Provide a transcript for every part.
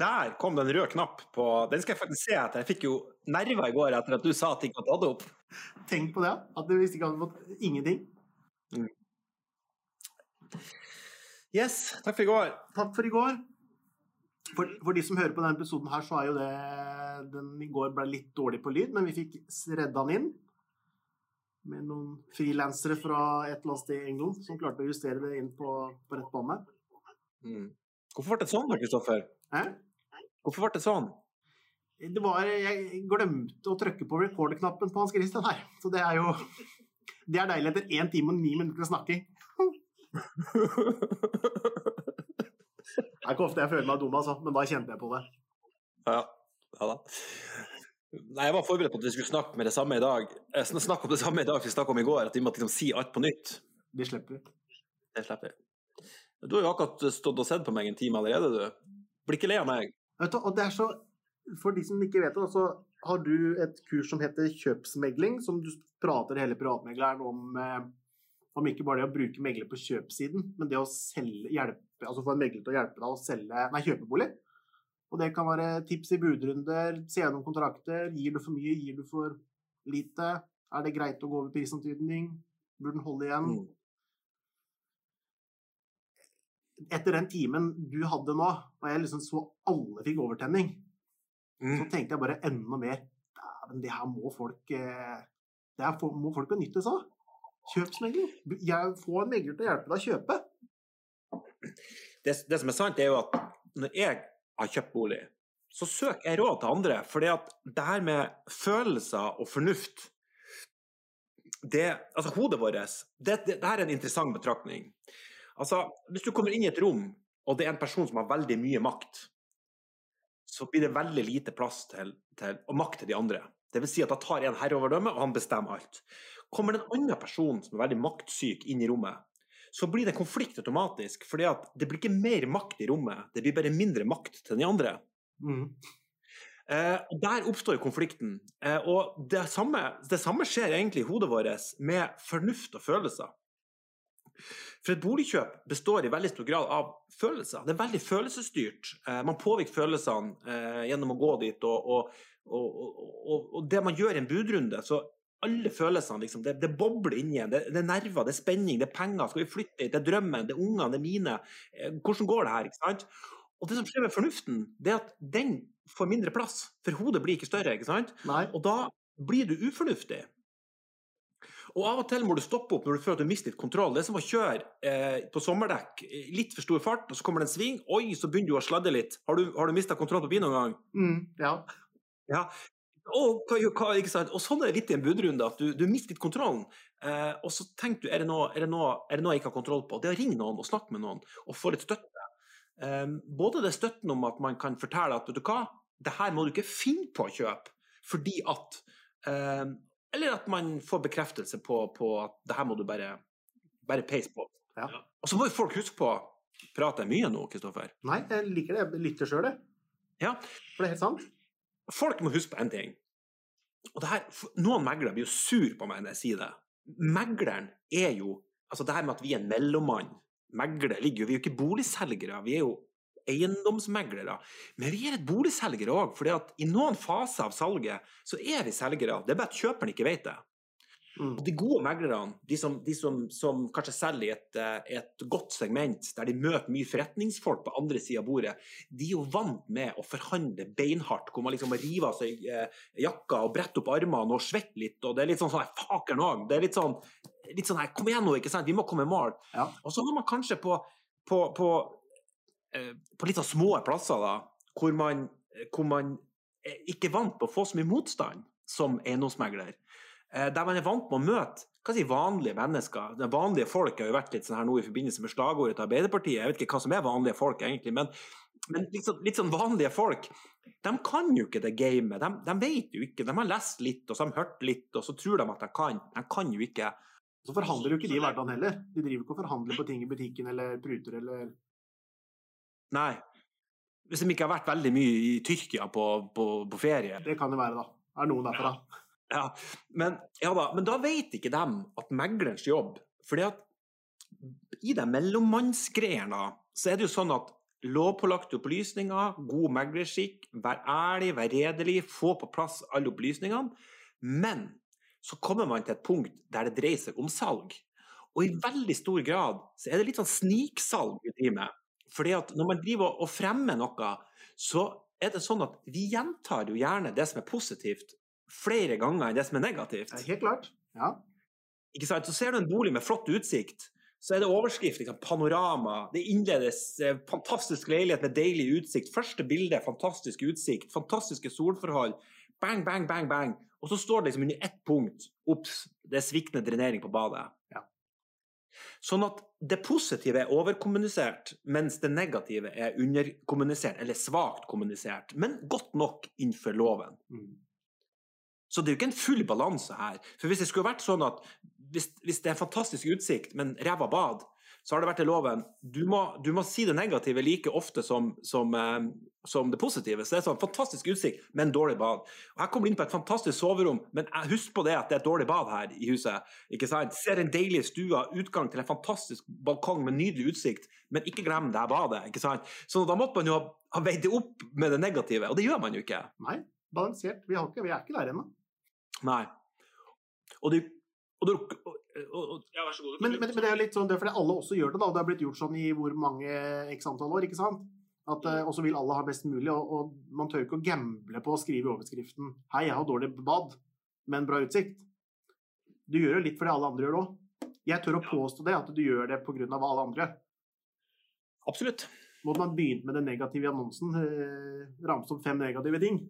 Der kom det en rød knapp på Den skal jeg faktisk se etter. Jeg fikk jo nerver i går etter at du sa at ikke hadde tatt opp. Tenk på det, at du visste ikke hadde fått ingenting. Mm. Yes, takk for i går. Takk for i går. For, for, de som hører på denne episoden her, så er jo det Den i går ble litt dårlig på lyd, men vi fikk redda den inn. Med noen frilansere fra et eller annet sted i England som klarte å justere det inn på, på rett bane. Mm. Hvorfor ble det sånn, Kristoffer? Hvorfor ble det sånn? Det var, jeg glemte å trykke på record-knappen på Hans Christian her. Så det er jo Det er deilig etter én time og ni minutter snakking. Det er ikke ofte jeg føler meg dum, altså, men da kjente jeg på det. Ja, ja da. Nei, Jeg var forberedt på at vi skulle snakke med det samme i dag. Eh, snakke om det samme i dag som vi snakket om i går, at vi måtte liksom si alt på nytt. Det slipper vi. Det slipper vi. Du har jo akkurat stått og sett på meg en time allerede, du. Blir ikke lei av meg. Du, og det er så For de som ikke vet det, så har du et kurs som heter kjøpsmegling, som du prater hele privatmegleren om eh, om ikke bare det å bruke megler på kjøpsiden, men det å selge, hjelpe, altså få en megler til å hjelpe deg å selge, nei, kjøpe bolig. Og det kan være tips i budrunder, se gjennom kontrakter. Gir du for mye, gir du for lite? Er det greit å gå over prisantydning? Burde den holde igjen? Mm. Etter den timen du hadde nå, og jeg liksom så alle fikk overtenning, mm. så tenkte jeg bare enda mer Dæven, det her må folk eh, Det her må folk benytte seg av. Kjøpsmegler. Få en megler til å hjelpe deg å kjøpe. Det, det, som er sant, er jo at når jeg har kjøpt bolig, så søker jeg råd til andre. For det her med følelser og fornuft det, altså Hodet vårt det, det, det, her er en interessant betraktning. Altså, Hvis du kommer inn i et rom, og det er en person som har veldig mye makt, så blir det veldig lite plass til, til og makt til de andre. Det vil si at da tar en herreoverdømme, og han bestemmer alt. Kommer det en annen person som er veldig maktsyk inn i rommet, så blir det konflikt automatisk. fordi at det blir ikke mer makt i rommet, det blir bare mindre makt til de andre. Mm. Eh, og Der oppstår konflikten. Eh, og det samme, det samme, skjer egentlig i hodet vårt med fornuft og følelser. For et boligkjøp består i veldig stor grad av følelser. Det er veldig følelsesstyrt. Eh, man påvirker følelsene eh, gjennom å gå dit. Og, og, og, og, det man gjør i en budrunde, så alle følelsene. Liksom. Det, det, bobler inni en. Det, det, er nerver, det er spenning, det er penger. Skal vi flytte hit? Det er drømmen, det er ungene, det er mine. Eh, hvordan går det her? ikke sant? Og det som skjer med fornuften, det er at den får mindre plass. For hodet blir ikke større. ikke sant? Nei. Og da blir du ufornuftig. Og av og til må du stoppe opp når du føler at du mister litt kontroll. Det er som å kjøre eh, på sommerdekk litt for stor fart, og så kommer det en sving. Oi, så begynner du å sladde litt. Har du, har du mista kontroll på bilen noen gang? Mm, ja. ja. Og, og sånn er det litt i en budrunde, at du, du mister litt kontrollen. Eh, og så tenker du er det, noe, er, det noe, er det noe jeg ikke har kontroll på? Det er å ringe noen og snakke med noen og få litt støtte. Eh, både det støtten om at man kan fortelle at vet du hva, det her må du ikke finne på å kjøpe fordi at eh, Eller at man får bekreftelse på, på, at det her må du bare, bare peise på. Ja. Og så må jo folk huske på Prater jeg mye nå, Kristoffer? Nei, jeg liker det. Jeg lytter sjøl, jeg. Ja. For det er helt sant. Folk må huske på én ting. Og her, noen meglere blir jo sur på meg når jeg sier det. Megleren er jo altså det her med at vi er en mellommann. Megler ligger jo, Vi er jo ikke boligselgere, vi er jo eiendomsmeglere. Men vi er et boligselgere òg, for i noen faser av salget så er vi selgere. Det er bare at kjøperen ikke vet det. Mm. De gode meglerne, de, som, de som, som, kanskje selger i et, eh, et, godt segment, der de møter mye forretningsfolk på andre sida av bordet, de er jo vant med å forhandle beinhardt, hvor man liksom må rive av seg eh, jakka og brette opp armene og svette litt. og Det er litt sånn sånn faker òg. Det er litt sånn, litt sånn her, Kom igjen nå, ikke sant, vi må komme i mål. Ja. Og så har man kanskje på, på, på, på litt sånn små plasser, da, hvor man, hvor man ikke er vant på å få så mye motstand som eiendomsmegler. Eh, der man er vant med å møte hva si, vanlige mennesker. Det vanlige folk har jo vært litt sånn her nå i forbindelse med slagordet til Arbeiderpartiet. Jeg vet ikke hva som er vanlige folk, egentlig, men, men litt, sånn, litt, sånn, vanlige folk de kan jo ikke det gamet. De, de, vet jo ikke. De har lest litt, og så har de hørt litt, og så tror de at de kan. De kan jo ikke. Så forhandler jo ikke de i hverdagen heller. De driver ikke og forhandler på ting i butikken eller pruter eller Nei. Hvis de ikke har vært veldig mye i Tyrkia på, på, på ferie. Det kan det være, da. Er noen derfra. Ja. Ja, men, ja da, men da vet ikke de at meglerens jobb fordi at i de mellommannsgreiene så er det jo sånn at lovpålagte opplysninger, god meglerskikk, vær ærlig, vær redelig, få på plass alle opplysningene. Men så kommer man til et punkt der det dreier seg om salg. Og i veldig stor grad så er det litt sånn sniksalg vi driver med. Fordi at når man driver og fremmer noe, så er det sånn at vi gjentar jo gjerne det som er positivt, flere ganger enn det som er negativt. Er helt klart. Ja. Ikke sant? Så ser du en bolig med flott utsikt, så er det overskrift, liksom, panorama. Det innledes eh, fantastisk leilighet med deilig utsikt. Første bilde, fantastisk utsikt, fantastiske solforhold. Bang, bang, bang, bang. Og så står det liksom under ett punkt Ops, det er sviktende drenering på badet. Ja. Sånn at det positive er overkommunisert, mens det negative er underkommunisert, eller svakt kommunisert, men godt nok innenfor loven. Mm. Så det er jo ikke en full balanse her. For hvis det skulle vært sånn at hvis, hvis det er fantastisk utsikt, men ræva bad, så har det vært i loven du må, du må si det negative like ofte som, som, eh, som, det positive. Så det er sånn fantastisk utsikt, men dårlig bad. Og Her kommer du inn på et fantastisk soverom, men husk på det at det er et dårlig bad her i huset. ikke sant? Ser en deilig stua, utgang til en fantastisk balkong med nydelig utsikt, men ikke glem det her badet. ikke sant? Så da måtte man jo ha, ha veid det opp med det negative, og det gjør man jo ikke. Nei, balansert. Vi, har ikke, vi er ikke der ennå. Nei. Og det og det, og, og, og, ja, vær så god. Men, men, men det er jo litt sånn, det er fordi alle også gjør det, da. og Det har blitt gjort sånn i hvor mange x antall år, ikke sant? At, eh, Og så vil alle ha best mulig, og, og man tør ikke å gamble på å skrive i overskriften 'Hei, jeg har dårlig bad, men bra utsikt'. Du gjør jo litt fordi alle andre gjør det òg. Jeg tør å påstå det, at du gjør det pga. hva alle andre gjør. Absolutt. Måtte man begynt med den negative annonsen, eh, ramse opp fem negative ting.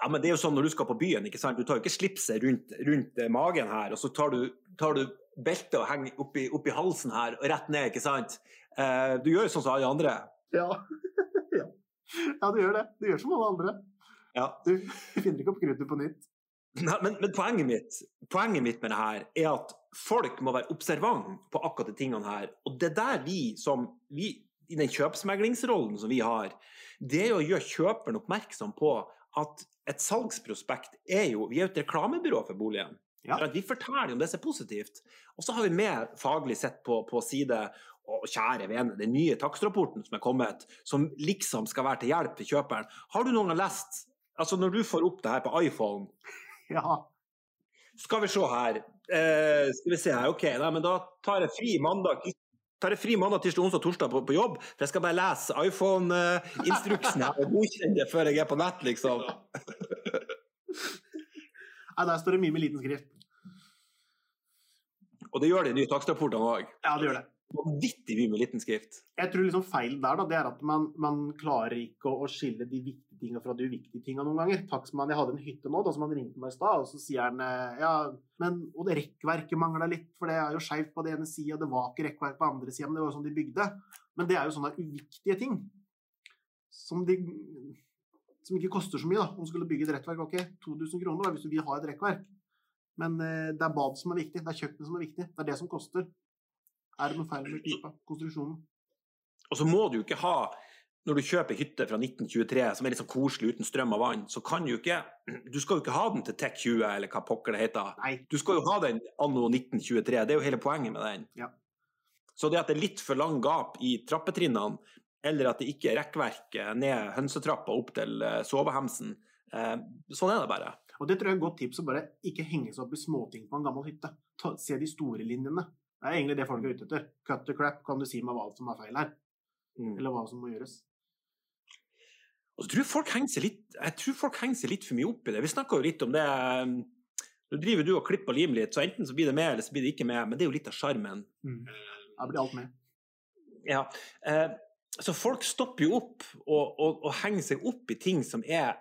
Ja, men det er jo sånn når du skal på byen, ikke sant? du tar jo ikke slipset rundt, rundt eh, magen her, og så tar du, tar du beltet og henger oppi, oppi halsen her og rett ned, ikke sant? Eh, du gjør jo sånn som alle andre. Ja. ja. ja, du gjør det. Du gjør som alle andre. Ja. Du finner ikke opp kruttet på nytt. Nei, men, men poenget, mitt, poenget mitt med det her er at folk må være observant på akkurat de tingene her. Og det er der vi som vi, i den kjøpsmeglingsrollen som vi har, det er å gjøre kjøperen oppmerksom på at et salgsprospekt er jo Vi er jo et reklamebyrå for boligen. Ja. Vi forteller om det som er positivt. Og så har vi med faglig sett på, på side og kjære vene, den nye takstrapporten som er kommet, som liksom skal være til hjelp til kjøperen. Har du noen gang lest Altså, når du får opp det her på iPhone Ja. Skal vi se her. Eh, skal vi se her. OK, nei, men da tar jeg fri mandag tar jeg fri mandag, tirsdag, onsdag, og torsdag på, på jobb. For jeg skal bare lese iPhone-instruksen her og godkjenne det før jeg er på nett, liksom. Nei, der står det mye med liten skrift. Og det gjør de nye takstrapportene òg. Ja, det gjør det. Vanvittig mye med liten skrift. Jeg tror liksom feilen der da, det er at man, man klarer ikke å, skille de viktige tingene fra de uviktige tingene noen ganger. Takstmann, jeg hadde en hytte nå da, som han ringte meg i stad, og så sier han eh, ja, men og det rekkverket mangla litt, for det er jo skeivt på den ene sida, det var ikke rekkverk på andre sida, men det var jo sånn de bygde. Men det er jo sånne uviktige ting som, de, som ikke koster så mye. da. Om du skulle bygge et rekkverk, ok, 2000 kroner da, hvis du vil ha et rekkverk. Men eh, det er bad som er viktig, det er kjøkkenet som er viktig, det er det som koster. Er det noe feil med pipa? Konstruksjonen? Og så må du jo ikke ha når du kjøper hytte fra 1923 som er litt sånn koselig uten strøm og vann, så kan du ikke Du skal jo ikke ha den til TEK20 eller hva pokker det heter. Nei. Du skal jo ha den anno 1923. Det er jo hele poenget med den. Ja. Så det at det er litt for lang gap i trappetrinnene, eller at det ikke er rekkverk ned hønsetrappa opp til eh, sovehemsen, eh, sånn er det bare. Og det tror jeg er et godt tips å bare ikke henge seg opp i småting på en gammel hytte. Ta, se de store linjene. Det er egentlig det folk er ute etter. Cut the crap, kan du si meg hva som er feil her? Mm. Eller hva som må gjøres? Og så tror folk henger seg litt, jeg tror folk henger seg litt for mye opp i det. Vi snakka jo litt om det um, Nå driver du og klipper og limer litt, så enten så blir det med, eller så blir det ikke med. Men det er jo litt av sjarmen. Mm. Jeg blir alt med. Ja. Eh, så folk stopper jo opp og, og, og henger seg opp i ting som er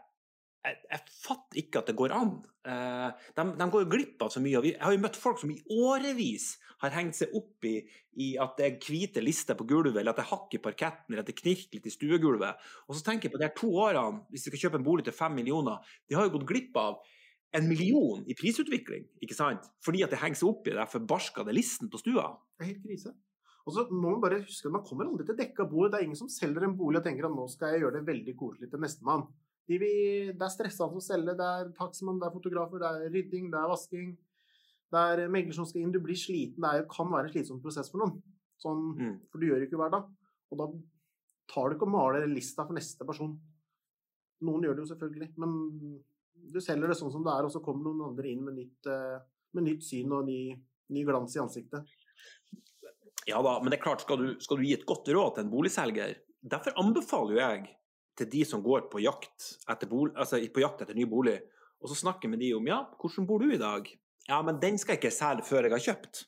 jeg, jeg fatter ikke at det går an. Eh, de, de, går glipp av så mye. Jeg har jo møtt folk som i årevis har hengt seg opp i, i at det er hvite lister på gulvet, eller at det er hakk i parketten, eller at det knirker litt i stuegulvet. Og så tenker jeg på de her to årene, hvis du skal kjøpe en bolig til fem millioner, de har jo gått glipp av en million i prisutvikling, ikke sant? Fordi at det henger seg opp i den forbarskede listen på stua. Det er helt krise. Og så må man bare huske at man kommer aldri til dekka bord. Det er ingen som selger en bolig og tenker at nå skal jeg gjøre det veldig koselig til nestemann. De vil, det er stressende å selge, det er taximann, det er fotografer, det er rydding, det er vasking. Det er megler som skal inn, du blir sliten. Det er, kan være en slitsom prosess for noen. Sånn, Mm. For du gjør det ikke hver dag. Og da tar du ikke og maler lista for neste person. Noen gjør det jo selvfølgelig, men du selger det sånn som det er, og så kommer noen andre inn med nytt, eh, med nytt syn og ny, ny glans i ansiktet. Ja da, men det er klart, skal du, skal du gi et godt råd til en boligselger Derfor anbefaler jo jeg til de som går på jakt etter, bol, altså på jakt etter ny bolig, og så snakker med de om ja, hvordan bor du i dag? Ja, men den skal jeg ikke selge før jeg har kjøpt.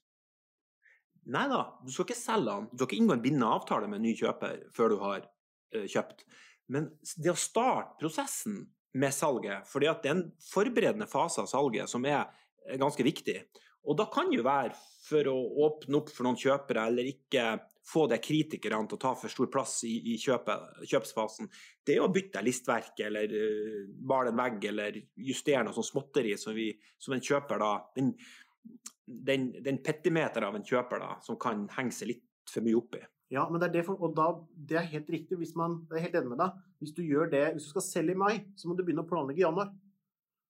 Nei da, du skal ikke selge den. Du skal ikke inngå en bindende avtale med en ny kjøper før du har uh, kjøpt. Men det å starte prosessen med salget, at det er en forberedende fase av salget som er ganske viktig. Og da kan det jo være for å åpne opp for noen kjøpere, eller ikke få de kritikerne til å ta for stor plass i, i kjøpet, kjøpsfasen. Det er å bytte listverk, eller uh, male en vegg, eller justere noe sånn småtteri som, vi, som en kjøper da Den, den, den petimeter av en kjøper da, som kan henge seg litt for mye oppi. Ja, men det er det for, og da, det er helt riktig. Hvis man, jeg er helt enig med deg. Hvis du gjør det, hvis du skal selge i mai, så må du begynne å planlegge i januar.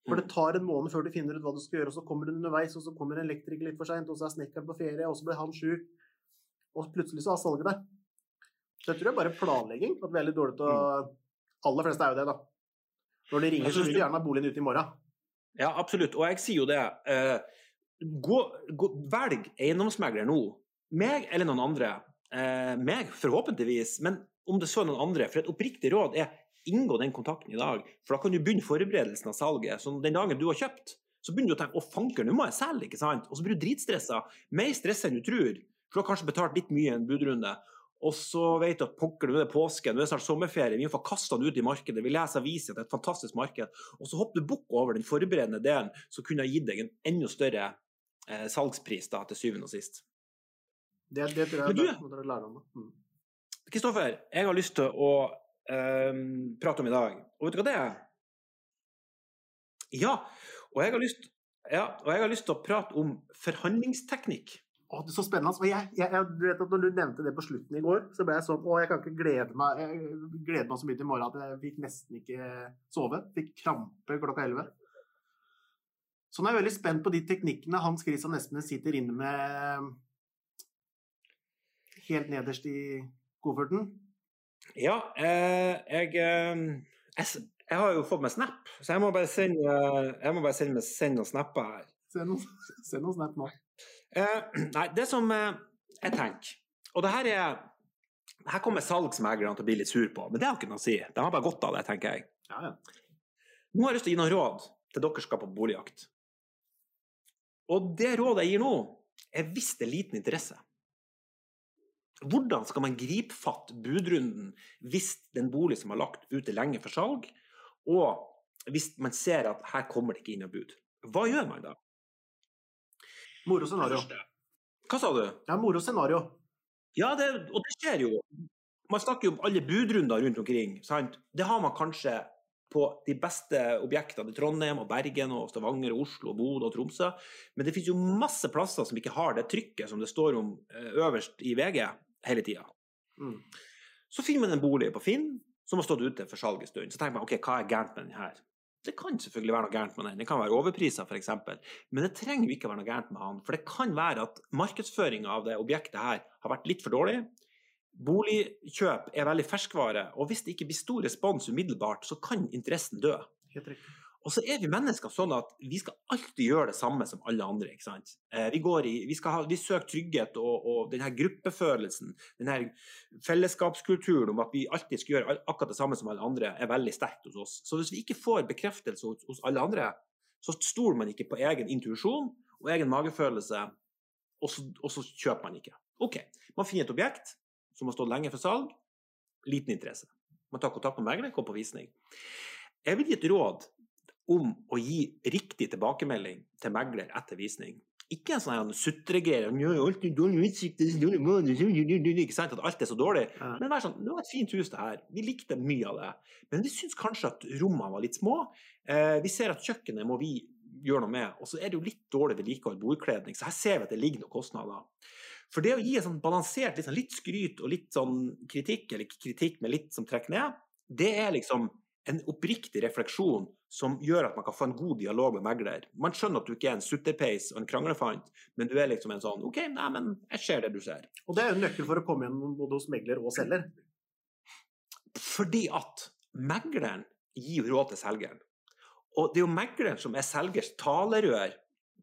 For det tar en måned før du finner ut hva du skal gjøre, og så kommer du underveis, og så kommer en elektriker litt for seint, og så er snekkeren på ferie, og så blir han sjuk, og plutselig så har salget der. Så jeg tror det er bare planlegging. At vi er litt dårlige til å Aller fleste er jo det, da. Når de ringer, så vil de gjerne ha boligen ute i morgen. Ja, absolutt. Og jeg sier jo det. Eh, gå, gå, velg eiendomsmegler nå. Meg eller noen andre. Eh, meg, forhåpentligvis. Men om det så er noen andre. For et oppriktig råd er inngå den kontakten i dag. For da kan du begynne forberedelsen av salget. Så den dagen du har kjøpt, så begynner du å tenke å fanker, nå må jeg selge, ikke sant? Og så blir du dritstressa. Mer stressa enn du tror. For du har kanskje betalt litt mye i en budrunde. Og så vet du at pokker, nå er det påske, nå er det snart sommerferie, vi får få kasta den ut i markedet. Vi leser aviser, det er et fantastisk marked. Og så hopper du bukk over den forberedende delen, som kunne ha gitt deg en enda større eh, salgspris da, til syvende og sist. Det, det tror jeg Men du- må dere lære om. Mm. Kristoffer, jeg har lyst til å eh, prate om i dag. Og vet du hva det er? Ja, og jeg har lyst, ja, og jeg har lyst til å prate om forhandlingsteknikk. Å, det er så spennende. Og jeg, jeg, jeg, du vet at når du nevnte det på slutten i går, så ble jeg sånn Å, jeg kan ikke glede meg Jeg gleder meg så mye til i morgen at jeg fikk nesten ikke sove. Fikk krampe klokka 11. Så nå er jeg veldig spent på de teknikkene Hans Christian Espenes sitter inne med helt nederst i kofferten. Ja, eh, jeg, eh, jeg, jeg har jo fått meg snap, så jeg må bare sende, jeg må bare sende, sende noen snapper her. Send noen, se noe snap nå. Eh, nei, det som eh, jeg tenker Og det her er Her kommer salgsmeglerne til å bli litt sur på, men det har ikke noe å si. De har bare godt av det, tenker jeg. Ja, ja. Nå har jeg lyst til å gi noen råd til dere som skal på boligjakt. Og det rådet jeg gir nå, er hvis det er liten interesse. Hvordan skal man gripe fatt budrunden hvis det er en bolig som har lagt ute lenge for salg, og hvis man ser at her kommer det ikke inn noe bud? Hva gjør man da? Moro scenario. Hva sa du? Ja, moro scenario. Ja, det, og det skjer jo. Man snakker jo om alle budrunder rundt omkring. Sant? Det har man kanskje på de beste objektene i Trondheim og Bergen og Stavanger og Oslo og Bodø og Tromsø. Men det finnes jo masse plasser som ikke har det trykket som det står om eh, øverst i VG hele tida. Mm. Så finner man en bolig på Finn som har stått ute for salg en stund. Så tenker man ok, hva er gærent med den her? Det kan selvfølgelig være noe gærent med den. det kan være overpriser, f.eks. Men det trenger jo ikke være noe gærent med han. For det kan være at markedsføringa av det objektet her har vært litt for dårlig. Boligkjøp er veldig ferskvare, og hvis det ikke blir stor respons umiddelbart, så kan interessen dø. Og så er vi mennesker sånn at vi skal alltid gjøre det samme som alle andre. ikke sant? Eh, Vi, i, vi, ha, vi søker trygghet og, og denne gruppefølelsen, denne fellesskapskulturen om at vi alltid skal gjøre akkurat det samme som alle andre, er veldig sterkt hos oss. Så hvis vi ikke får bekreftelse hos, hos alle andre, så stoler man ikke på egen intuisjon og egen magefølelse, og så, og så kjøper man ikke. OK, man finner et objekt som har stått lenge for salg, liten interesse. Man tar kontakt med megler, kommer på visning. Jeg vil gi et råd om å gi riktig tilbakemelding til megler etter visning. Ikke en sånn sutregreie om «Ja, alt er dårlig utsikt, ikke sant, at alt er så dårlig. Men vær sånn, det var et fint hus det her. Vi likte mye av det. Men vi syns kanskje at rommene var litt små. Eh, vi ser at kjøkkenet må vi gjøre noe med. Og så er det jo litt dårlig vedlikehold, bordkledning, så her ser vi at det ligger noen kostnader. For det å gi en sånn balansert, litt, sånn, litt skryt og litt sånn kritikk, eller kritikk, med litt som trekker ned, det er liksom en oppriktig refleksjon som gjør at man kan få en god dialog med megler. Man skjønner at du ikke er en sutterpeis og en kranglefant, men du er liksom en sånn OK, nei, men jeg ser det du ser. Og det er jo nøkkel for å komme gjennom både hos megler og selger. Fordi at megleren gir råd til selgeren. Og det er jo megleren som er selgers talerør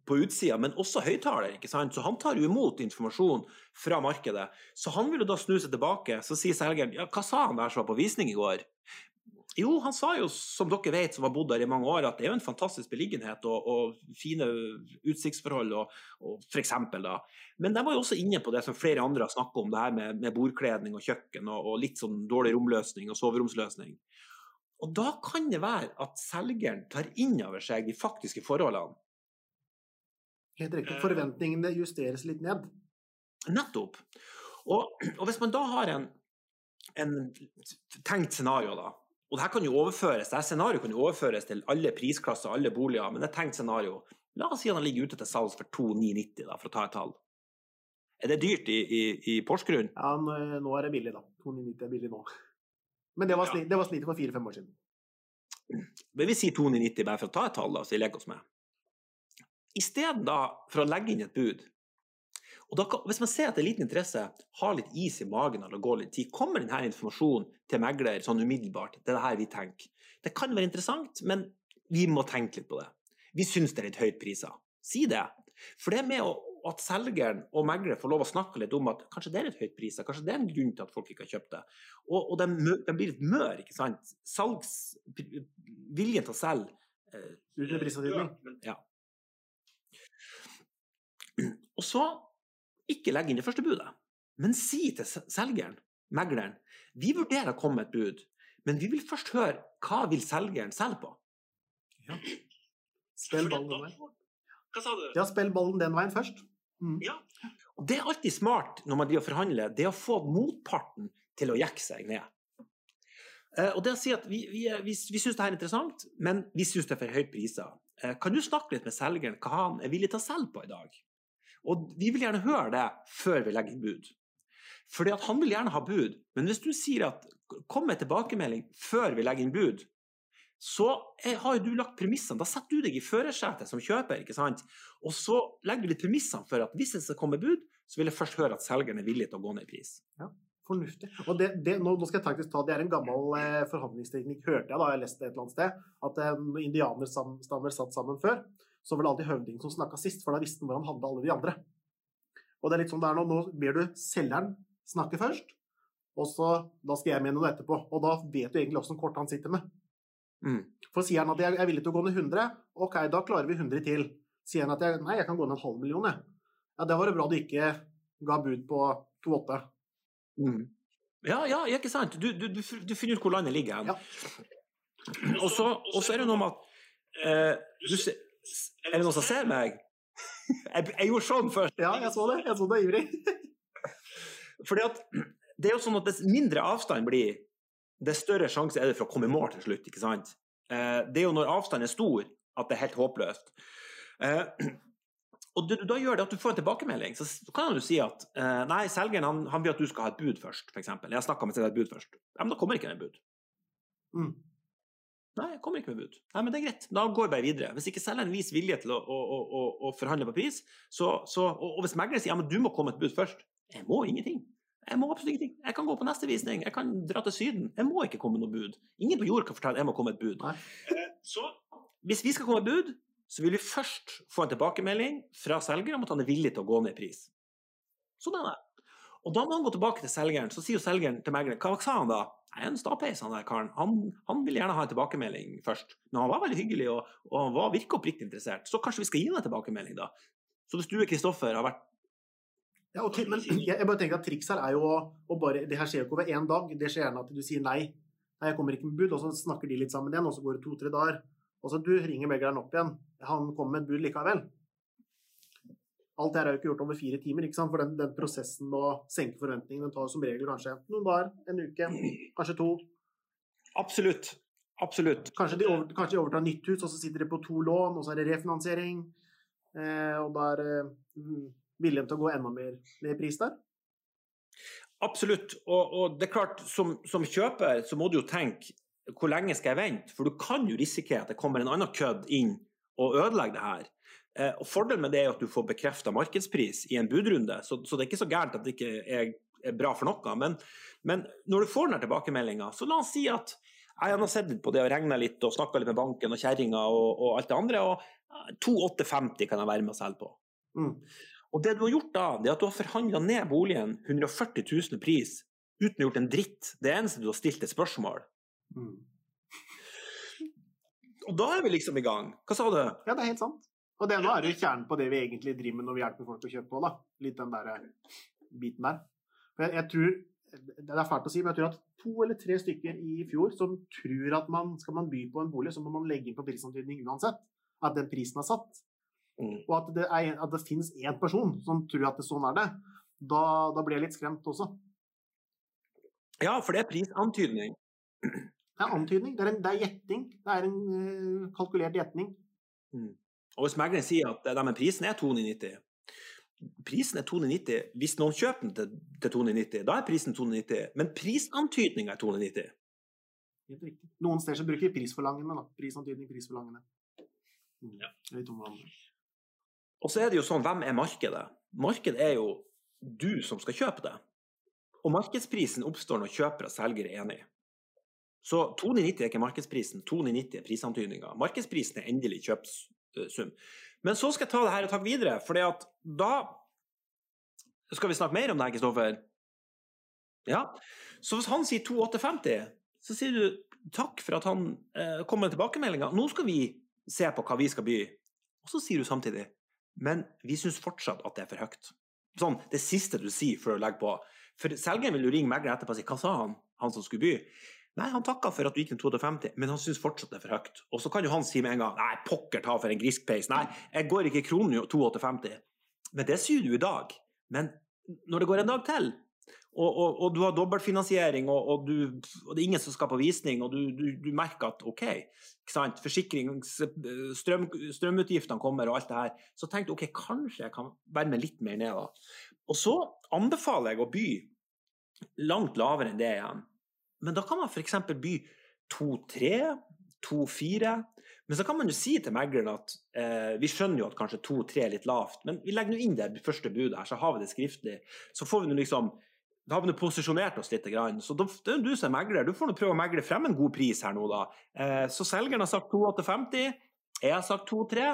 på utsida, men også høyttaler. ikke sant? Så han tar jo imot informasjon fra markedet. Så han vil jo da snu seg tilbake. Så sier selgeren ja, hva sa han der som var på visning i går? Jo, han sa jo, som dere vet, som har bodd der i mange år, at det er jo en fantastisk beliggenhet og, og fine utsiktsforhold, og, og for eksempel, da. Men de var jo også inne på det som flere andre har snakket om, det her med, med bordkledning og kjøkken, og, og, litt sånn dårlig romløsning og soveromsløsning. Og da kan det være at selgeren tar inn over seg de faktiske forholdene. Helt riktig. Forventningene justeres litt ned. Nettopp. Og, og hvis man da har en, en tenkt scenario, da, og det her kan jo overføres, det her scenarioet kan jo overføres til alle prisklasser, alle boliger, men det er tenkt scenario. La oss si at han ligger ute til salgs for 2990, da, for å ta et tall. Er det dyrt i, i, i Porsgrunn? Ja, nå er det billig, da. 2990 er billig nå. Men det var, sli, det var slitet for fire-fem år siden. Men vi sier 2990 bare for å ta et tall, da, så vi leker oss med. Isteden for å legge inn et bud, og da, Hvis man ser at det er liten interesse, har litt is i magen eller går litt tid, kommer denne informasjonen til megler sånn umiddelbart. Det er det her vi tenker. Det kan være interessant, men vi må tenke litt på det. Vi syns det er litt høyt priser. Si det. For det med at selgeren og megler får lov å snakke litt om at kanskje det er litt høyt priser, kanskje det er en grunn til at folk ikke har kjøpt det. Og, og de, de, blir litt mør, ikke sant. Salgs... Viljen til å selge eh. Ja. Og så ikke legge inn det første budet, men si til selgeren, megleren, vi vurderer å komme med et bud, men vi vil først høre hva vil selgeren selge på. Ja. Spill ballen den veien. Hva sa du? Ja, spill ballen den veien først. Mm. Ja. Og det er alltid smart når man driver og forhandler, det er å få motparten til å jekke seg ned. Uh, og det å si at Vi, vi, vi, vi syns det er interessant, men vi syns det er for høyt priser. Uh, kan du snakke litt med selgeren hva han er villig til å selge på i dag? Og vi vil gjerne høre det før vi legger inn bud. Fordi han vil gjerne ha bud, men hvis du sier at kom med tilbakemelding før vi legger inn bud, så har jo du lagt premissene. Da setter du deg i førersetet som kjøper, ikke sant? Og så legger du litt premissene for at hvis det skal komme bud, så vil jeg først høre at selgeren er villig til å gå ned i pris. Ja, fornuftig. Og det, det, nå, skal jeg faktisk ta, det er en gammel eh, forhandlingsteknikk, hørte jeg da jeg leste et eller annet sted, at eh, indianerstammer satt sammen før så var det alltid høvdingen som snakka sist, for da visste han hvor han hadde alle de andre. Og det er litt sånn det er nå. Nå ber du selgeren snakke først, og så da skal jeg mene noe etterpå. Og da vet du egentlig åssen kort han sitter med. Mm. For sier han at jeg er villig til å gå ned 100, ok, da klarer vi 100 til. Sier han at jeg, nei, jeg kan gå ned en halv million, jeg. Ja, det var det bra du ikke ga bud på 2,8. Mm. Ja, ja, ikke sant. Du, du, du, finner ut hvor landet ligger hen. Ja. Og så er det noe med at eh, du, er det noen som ser meg? Jeg, jeg gjorde sånn først. Ja, jeg så det. Jeg så det ivrig. Fordi at det er jo sånn at Dess mindre avstand blir, dess større sjanse er det for å komme i mål til slutt. ikke sant? Eh, det er jo når avstanden er stor at det er helt håpløst. Eh, og da gjør det at du får en tilbakemelding. Så kan du si at eh, nei, selgeren han, han, vil at du skal ha et bud først, f.eks. Jeg snakka med et bud først. Ja, men da kommer ikke det et bud. Mm. Nei, jeg kommer ikke med bud. Nei, men det er greit. Da går jeg bare videre. Hvis ikke selgeren viser vilje til å, å, å, å, forhandle på pris, så, så, og, og hvis megleren sier ja, men du må komme med et bud først Jeg må ingenting. Jeg må absolutt ingenting. Jeg kan gå på neste visning. Jeg kan dra til Syden. Jeg må ikke komme med noe bud. Ingen på jord kan fortelle jeg må komme med et bud. Nei. Så hvis vi skal komme med bud, så vil vi først få en tilbakemelding fra selger om at han er villig til å gå ned i pris. Sånn er det. Og da må han gå tilbake til selgeren. Så sier jo selgeren til megleren Hva sa han da? Nei, en stapeis, han der karen. Han, han vil gjerne ha en tilbakemelding først. Men han var veldig hyggelig og, og han var virka oppriktig interessert. Så kanskje vi skal gi ham en tilbakemelding, da. Så hvis du, Kristoffer, har vært ja, okay, men jeg, bare tenker at Triks her er jo å bare Det her skjer jo ikke over én dag. Det skjer gjerne at du sier nei. Nei, jeg kommer ikke med bud, og så snakker de litt sammen igjen, og så går det to-tre dager. Og så du ringer megleren opp igjen. Han kommer med et bud likevel. Alt det her er jo ikke gjort over fire timer, for den, den prosessen med å senke forventningene den tar som regel kanskje noen dager, en uke, kanskje to. Absolutt. Absolutt. Kanskje de, over, kanskje de overtar nytt hus, og så sitter de på to lån, og så er det refinansiering. Eh, og da er eh, viljen til å gå enda mer ned pris der. Absolutt. Og, og, det er klart, som, som, kjøper så må du jo tenke hvor lenge skal jeg vente? For du kan jo risikere at det kommer en annen kødd inn og ødelegger det her. Eh, og Fordelen med det er at du får bekrefta markedspris i en budrunde, så, så, det er ikke så gærent at det ikke er, er bra for noe. Men, men når du får den tilbakemeldinga, så la oss si at jeg har sett på det og regna litt og snakka litt med banken og kjerringa og, og, alt det andre, og 2850 kan jeg være med å selge på. Mm. Og det du har gjort da, det er at du har forhandla ned boligen 140 000 pris uten å ha gjort en dritt. Det eneste du har stilt et spørsmål. Mm. Og da er vi liksom i gang. Hva sa du? Ja, det er helt sant. Og det nå er jo kjernen på det vi egentlig driver med når vi hjelper folk å kjøpe på. da. Litt den der eh, biten der. For jeg, jeg tror, Det er fælt å si, men jeg tror at to eller tre stykker i fjor som tror at man skal man by på en bolig, så må man legge inn på prisantydning uansett. At den prisen er satt. Mm. Og at det, er, at det finnes én person som tror at det sånn er det. Da, da blir jeg litt skremt også. Ja, for det er prisantydning. Det er antydning. Det er, en, det er gjetting. Det er en uh, kalkulert gjetning. Mm. Og hvis megleren sier at nei, prisen er 290 Prisen er 290 hvis noen kjøper den til, til 290, da er prisen 290. Men prisantydninga er 290. Helt riktig. Noen steder så bruker prisforlangende, da. Prisantydning, prisforlangende. Mm. Ja. Og så er det jo sånn, hvem er markedet? Markedet er jo du som skal kjøpe det. Og markedsprisen oppstår når kjøper og selger er enig. Så 290 er ikke markedsprisen, 290 er prisantydninga. Markedsprisen er endelig kjøpssum. Men så skal jeg ta det her et hakk videre, for da Skal vi snakke mer om det her, Kristoffer? Ja. Så hvis han sier 2850, så sier du takk for at han eh, kom med tilbakemeldinga. Nå skal vi se på hva vi skal by. Og så sier du samtidig men vi syns fortsatt at det er for høyt. Sånn, det siste du sier før du legger på. For selgeren vil jo ringe megleren etterpå og si hva sa han, han som skulle by? Nei, han takka for at du gikk ned 52, men han syns fortsatt det er for høyt. Og så kan jo han si med en gang nei, pokker ta for en griskpeis. Nei, jeg går ikke kronen 250. Men det sier du i dag. Men når det går en dag til, og, og, og du har dobbeltfinansiering, og, og, det er ingen som skal på visning, og du, du, du merker at OK, forsikrings... strøm, strømutgiftene kommer og alt det her, så tenker du OK, kanskje jeg kan være med litt mer ned, da. Og så anbefaler jeg å by langt lavere enn det igjen. Men da kan man f.eks. by 2-3, 2-4. Men så kan man jo si til megleren at eh, vi skjønner jo at kanskje 2-3 er litt lavt, men vi legger nå inn det første budet her, så har vi det skriftlig. Så får vi nå liksom da har vi posisjonert oss litt. Så det er du som er megler. Du får nå prøve å megle frem en god pris her nå, da. Eh, så selgeren har sagt 2850, jeg har sagt 23,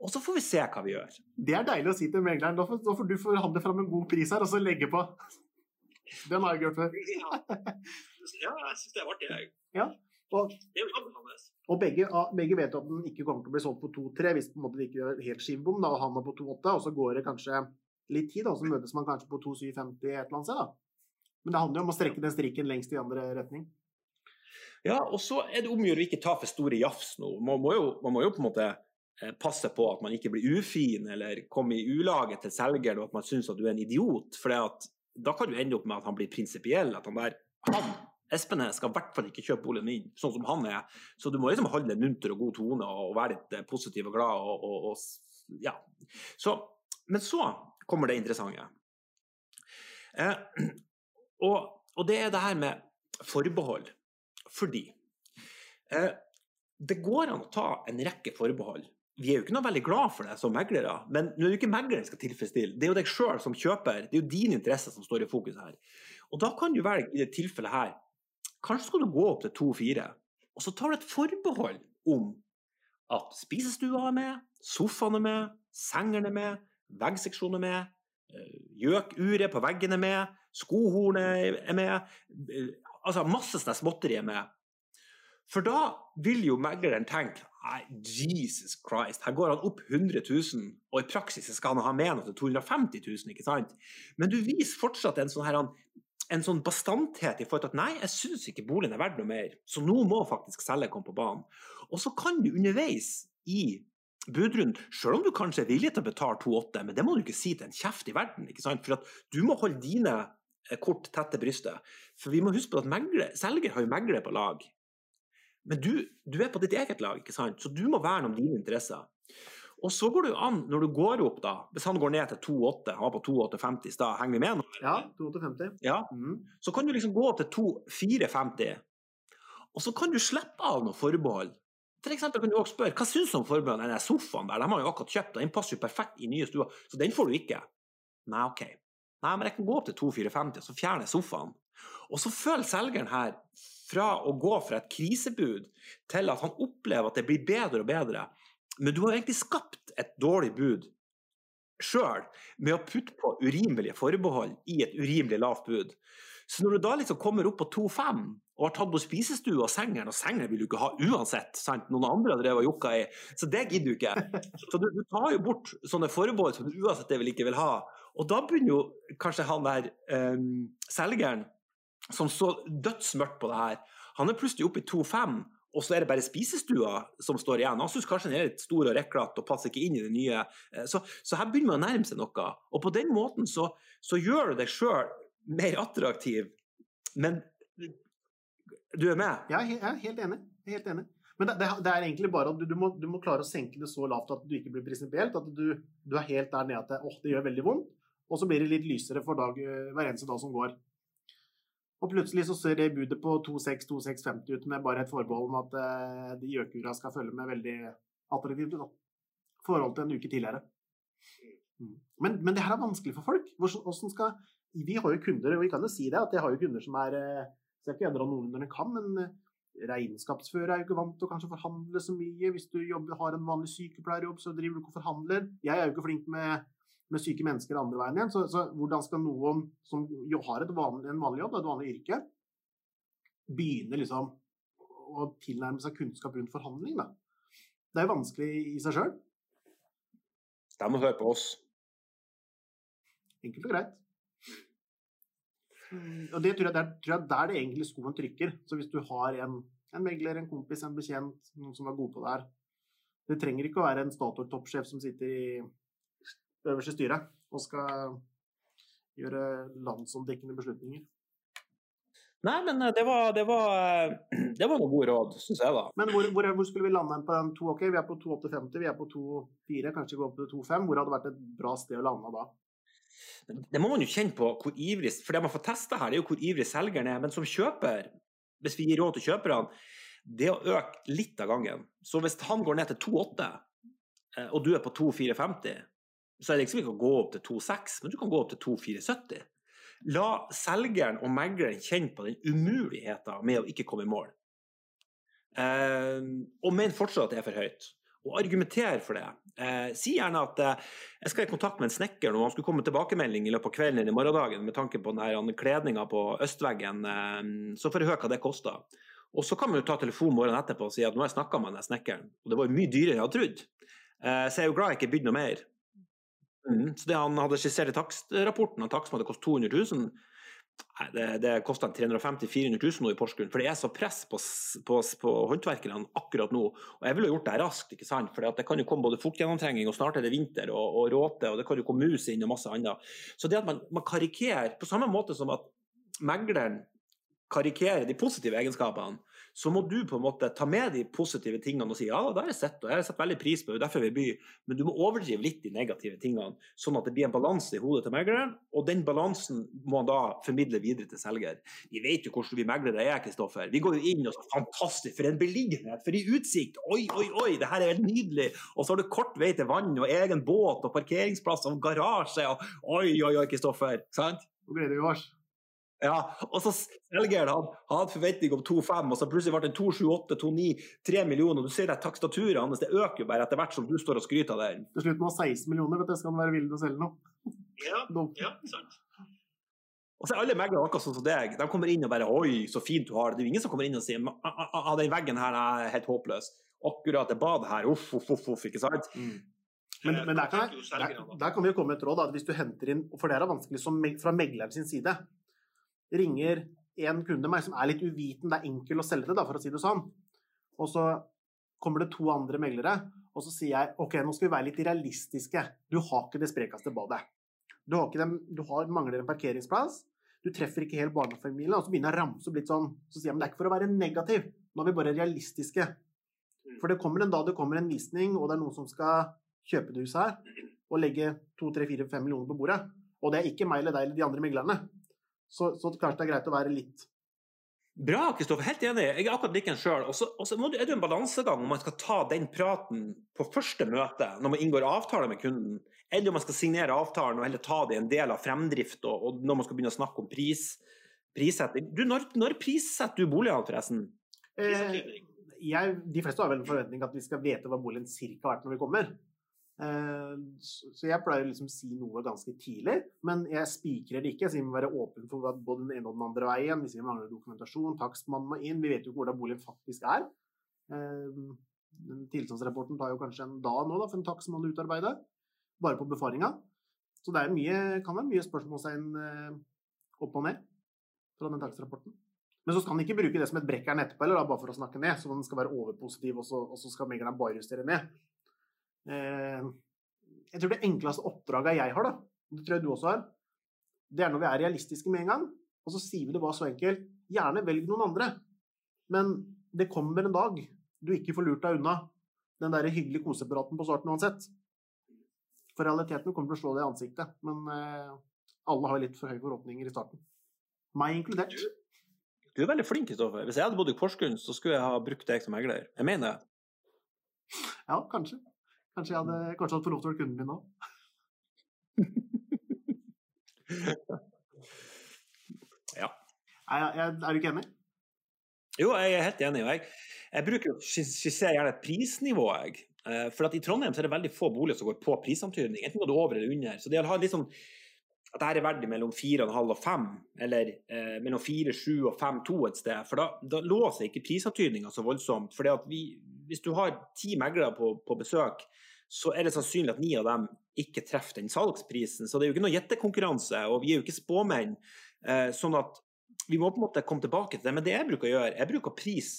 og så får vi se hva vi gjør. Det er deilig å si til megleren. Da får, da får du forhandle fram en god pris her, og så legge på. Den har jeg hørt før. Ja, jeg syns det er artig. Ja, og, det er jo anbefales. Og begge, begge, vet at den ikke kommer til å bli solgt på 2-3 hvis på en måte det ikke er helt skivebom, og han er på 2-8, og så går det kanskje litt tid, og så møtes man kanskje på 2-7-50 et eller annet sted. da. Men det handler jo om å strekke den strikken lengst i andre retning. Ja, og så er det om å gjøre å ikke ta for store jafs nå. Man må, jo, man må jo på en måte eh, passe på at man ikke blir ufin eller kommer i ulaget til selgeren og at man syns at du er en idiot. For da kan du ende opp med at han blir prinsipiell. At han der han, Espenes skal i hvert fall ikke kjøpe boligen min, sånn som han er. Så du må liksom holde en munter og god tone og være litt eh, positiv og glad. Og, og, og, ja. så, men så kommer det interessante. Eh, og, og, det er det her med forbehold. Fordi eh, det går an å ta en rekke forbehold. Vi er jo ikke noe veldig glad for det som meglere, men nå er det jo ikke megleren skal tilfredsstille. Det er jo deg sjøl som kjøper. Det er jo dine interesser som står i fokus her. Og da kan du velge i det tilfellet her Kanskje skal du gå opp til 2-4, og så tar du et forbehold om at spisestua er med, sofaen er med, sengene er med, veggseksjonen er med, eh, gjøkuret på veggen er med, skohornet er med, altså masse sånne småtteri er med. For da vil jo megleren tenke Nei, Jesus Christ, her går han opp 100 000, og i praksis skal han ha med noe til 250 000, ikke sant? Men du viser fortsatt en sånn, her, en sånn bastanthet i forhold til at nei, jeg syns ikke boligen er verdt noe mer, så nå må faktisk selger komme på banen. Og så kan du underveis i budrunden, selv om du kanskje er villig til å betale 2,8, men det må du ikke si til en kjeft i verden, ikke sant? For du må holde dine kort kort, tette brystet. For vi må huske på at megler, selger har jo megler på lag. Men du, du, er på ditt eget lag, ikke sant? så du må verne om dine interesser. Og så går det jo an, når du går opp, da Hvis han går ned til 2,8, han var på 2,850 i stad, henger vi med nå? Ja, 2,850. Ja. Mm. Så kan du liksom gå opp til 2,450, og så kan du slippe av noen forbehold. For eksempel kan du også spørre hva syns du om forbeholdene den sofaen der? De har jo akkurat kjøpt, den passer jo perfekt i nye stua, så den får du ikke. Nei, OK. Nei, men jeg kan gå opp til 2450, og så fjerner jeg sofaen. Og så føler selgeren her fra å gå fra et krisebud til at han opplever at det blir bedre og bedre. Men du har egentlig skapt et dårlig bud sjøl med å putte på urimelige forbehold i et urimelig lavt bud. Så når du da liksom kommer opp på 2,5 og har tatt på spisestua og sengeren, og sengeren vil du ikke ha uansett, sant? noen andre har drevet og jokka i, så det gidder du ikke. Så du, du, tar jo bort sånne forbehold som du uansett det vil ikke vil ha. Og da begynner jo kanskje han der um, selgeren som så dødsmørkt på det her, han er plutselig oppe i 2,5 og så er det bare spisestua som står igjen. Han syns kanskje den er litt stor og reklete og passer ikke inn i det nye. Eh, så, så, her begynner man å nærme seg noe. Og på den måten så, så gjør du deg sjøl mer attraktiv, men du er med? Ja, jeg er helt enig. Helt enig. Men det, det, er egentlig bare at du, du, må, du, må, klare å senke det så lavt at du ikke blir prinsipielt. At du, du, er helt der nede at det, oh, det gjør veldig vondt. Og så blir det litt lysere for dag, hver eneste dag som går. Og plutselig så ser det budet på 2,6-2,650 ut med bare et forbehold om at uh, de gjøkura skal følge med veldig attraktivt i forhold til en uke tidligere. Mm. Men, men, det her er vanskelig for folk. Hvordan skal, vi har jo kunder, og vi kan jo si det, at jeg har jo kunder som er eh, Skal ikke dra noen under en kam, men eh, regnskapsfører er jo ikke vant til å kanskje forhandle så mye. Hvis du jobber, har en vanlig sykepleierjobb, så driver du ikke og forhandler. Jeg er jo ikke flink med med syke mennesker andre veien igjen. Så, så hvordan skal noen som har vanlig, en vanlig jobb, et vanlig yrke, begynne liksom å tilnærme seg kunnskap rundt forhandling? Da? Det er jo vanskelig i seg sjøl. De må høre på oss. Enkelt og greit. Og det tror jeg, der, tror jeg der det egentlig skoen trykker. Så hvis du har en, en megler, en kompis, en bekjent, noen som er god på det her Det trenger ikke å være en Statoil-toppsjef som sitter i øverste styret og skal gjøre landsomdekkende beslutninger. Nei, men eh, det var, det var, det var noen gode råd, syns jeg, da. Men hvor, hvor, hvor, skulle vi lande på den to? Ok, vi er på 2,850, vi er på 2,4, kanskje gå opp til 2,5. Hvor hadde vært et bra sted å lande da? Det må man jo kjenne på hvor ivrig For det man får testa her, det er jo hvor ivrig selgeren er. Men som kjøper, hvis vi gir råd til kjøperne, det å øke litt av gangen. Så hvis han går ned til 2,8, eh, og du er på 2,450 så er det liksom ikke å gå opp til 2,6, men du kan gå opp til 2,74. La selgeren og megleren kjenne på den umuligheten med å ikke komme i mål. Eh, og men fortsatt at det er for høyt. Og argumenter for det. Eh, si gjerne at eh, jeg skal i kontakt med en snekker når han skulle komme tilbakemelding i løpet av kvelden eller morgendagen med tanke på denne kledninga på østveggen, eh, så får jeg høre hva det koster. Og så kan man jo ta telefonen morgenen etterpå og si at nå har jeg snakka med den snekkeren, og det var jo mye dyrere enn jeg hadde trodd. Eh, så jeg er jo glad jeg ikke bydde noe mer. Mm. Så det han hadde skissert i takstrapporten, at takst som hadde kostet 200 000, det, det kosta 350 000-400 000 nå i Porsgrunn. For det er så press på, på, på håndverkerne akkurat nå. Og jeg ville jo gjort det raskt, ikke sant? for det kan jo komme både fuktgjennomtrenging, og snart er det vinter, og, og råte, og det kan jo komme mus inn og masse annet. Så det at man, man karikerer, på samme måte som at megleren karikerer de positive egenskapene, så må du på en måte ta med de positive tingene og si ja, det har jeg sett, og jeg har sett veldig pris på det, derfor vil jeg by, men du må overdrive litt de negative tingene, sånn at det blir en balanse i hodet til megleren, og den balansen må han da formidle videre til selger. Vi vet jo hvordan vi meglere er, Kristoffer. Vi går jo inn og så fantastisk, for en beliggenhet, for en utsikt, oi, oi, oi, det her er helt nydelig, og så har du kort vei til vann og egen båt og parkeringsplass og garasje, og oi, oi, oi, Kristoffer, sant? Nå det vi oss. Ja, og så selger han, han hadde forventning om 2,5, og så plutselig ble det 2,78, 2,9, 3 millioner. Du ser at takstaturet hans det øker jo bare etter hvert som du står og skryter av det. Til slutt må han 16 millioner, vet du, skal han være villig til å selge noe. Ja, ja, sant. Og så er alle meglere akkurat sånn som deg. De kommer inn og bare 'oi, så fint du har det'. Det er jo ingen som kommer inn og sier 'ah, den veggen her er helt håpløs'. Akkurat det badet her, uff, uff, uff, uff ikke sant? Mm. Men, men der, kan der, der, kan vi jo komme med et råd. Da, hvis du henter inn, for det er vanskelig som, fra meglerens side ringer en kunde meg som er litt uviten, det er enkel å selge det, da, for å si det sånn. Og så kommer det to andre meglere, og så sier jeg OK, nå skal vi være litt realistiske. Du har ikke det sprekeste badet. Du, har den, du har, mangler en parkeringsplass. Du treffer ikke helt barnefamilien. Og så begynner jeg å ramse opp litt sånn. Så sier jeg men det er ikke for å være negativ. Nå er vi bare realistiske. For det kommer en dag det kommer en visning, og det er noen som skal kjøpe det huset her, og legge to, tre, fire, fem millioner på bordet. Og det er ikke meg eller deg eller de andre meglerne. Så, så kanskje det er greit å være litt Bra, Kristoffer. Helt enig. Jeg er akkurat like sjøl. Og så er det en balansegang om man skal ta den praten på første møte, når man inngår avtale med kunden, eller om man skal signere avtalen og heller ta det i en del av fremdrift, og, og når man skal begynne å snakke om pris, prissetting. Du, når, når prissetter du boligene, forresten? Eh, jeg, de fleste har vel en forventning at vi skal vite hva boligen cirka har vært når vi kommer. Eh, så jeg pleier liksom å si noe ganske tidlig, men jeg spikrer det ikke. Jeg sier vi må være åpen for både den ene og den andre veien. Vi sier vi mangler dokumentasjon, takstmannen må inn. Vi vet jo ikke hvordan boligen faktisk er. Eh, tilstandsrapporten tar jo kanskje en dag nå da, for en takstmann å utarbeide, bare på befaringa. Så det mye, kan være mye spørsmålstegn eh, opp og ned fra den takstrapporten. Men så skal han ikke bruke det som et brekkjern etterpå, eller da, bare for å snakke ned. Så den skal være overpositiv, og så, og så skal megleren bare justere ned. Eh, jeg tror det enkleste oppdraget jeg har, da, det tror jeg du også har, det er når vi er realistiske med en gang, og så sier vi det bare så enkelt. Gjerne velg noen andre, men det kommer en dag du ikke får lurt deg unna den der hyggelige kosepraten på starten uansett. For realiteten kommer til å slå deg i ansiktet, men eh, alle har litt for høye forhåpninger i starten. Meg inkludert. Du er veldig flink, Kristoffer. Hvis jeg hadde bodd i Porsgrunn, så skulle jeg ha brukt deg som megler. Jeg mener det. Ja, kanskje. Kanskje jeg hadde kanskje hadde fått lov til å være kunden min nå. ja. Er, er, er, du ikke enig? Jo, jeg er helt enig. Jeg, jeg bruker å skissere gjerne et prisnivå. Jeg. Eh, for at I Trondheim så er det veldig få boliger som går på prisantydning. Enten går det over eller under. Så det å ha litt sånn at dette er verdig mellom 4,5 og 5, eller eh, mellom 4, 7 og 5, 2 et sted. For da, da låser ikke prisantydninga så voldsomt. For hvis du har ti meglere på, på, besøk, så er det sannsynlig at ni av dem ikke treffer den salgsprisen. Så det er jo ikke noe gjettekonkurranse, og vi er jo ikke spåmenn. Eh, sånn at vi må på en måte komme tilbake til det. Men det jeg bruker å gjøre, jeg bruker pris.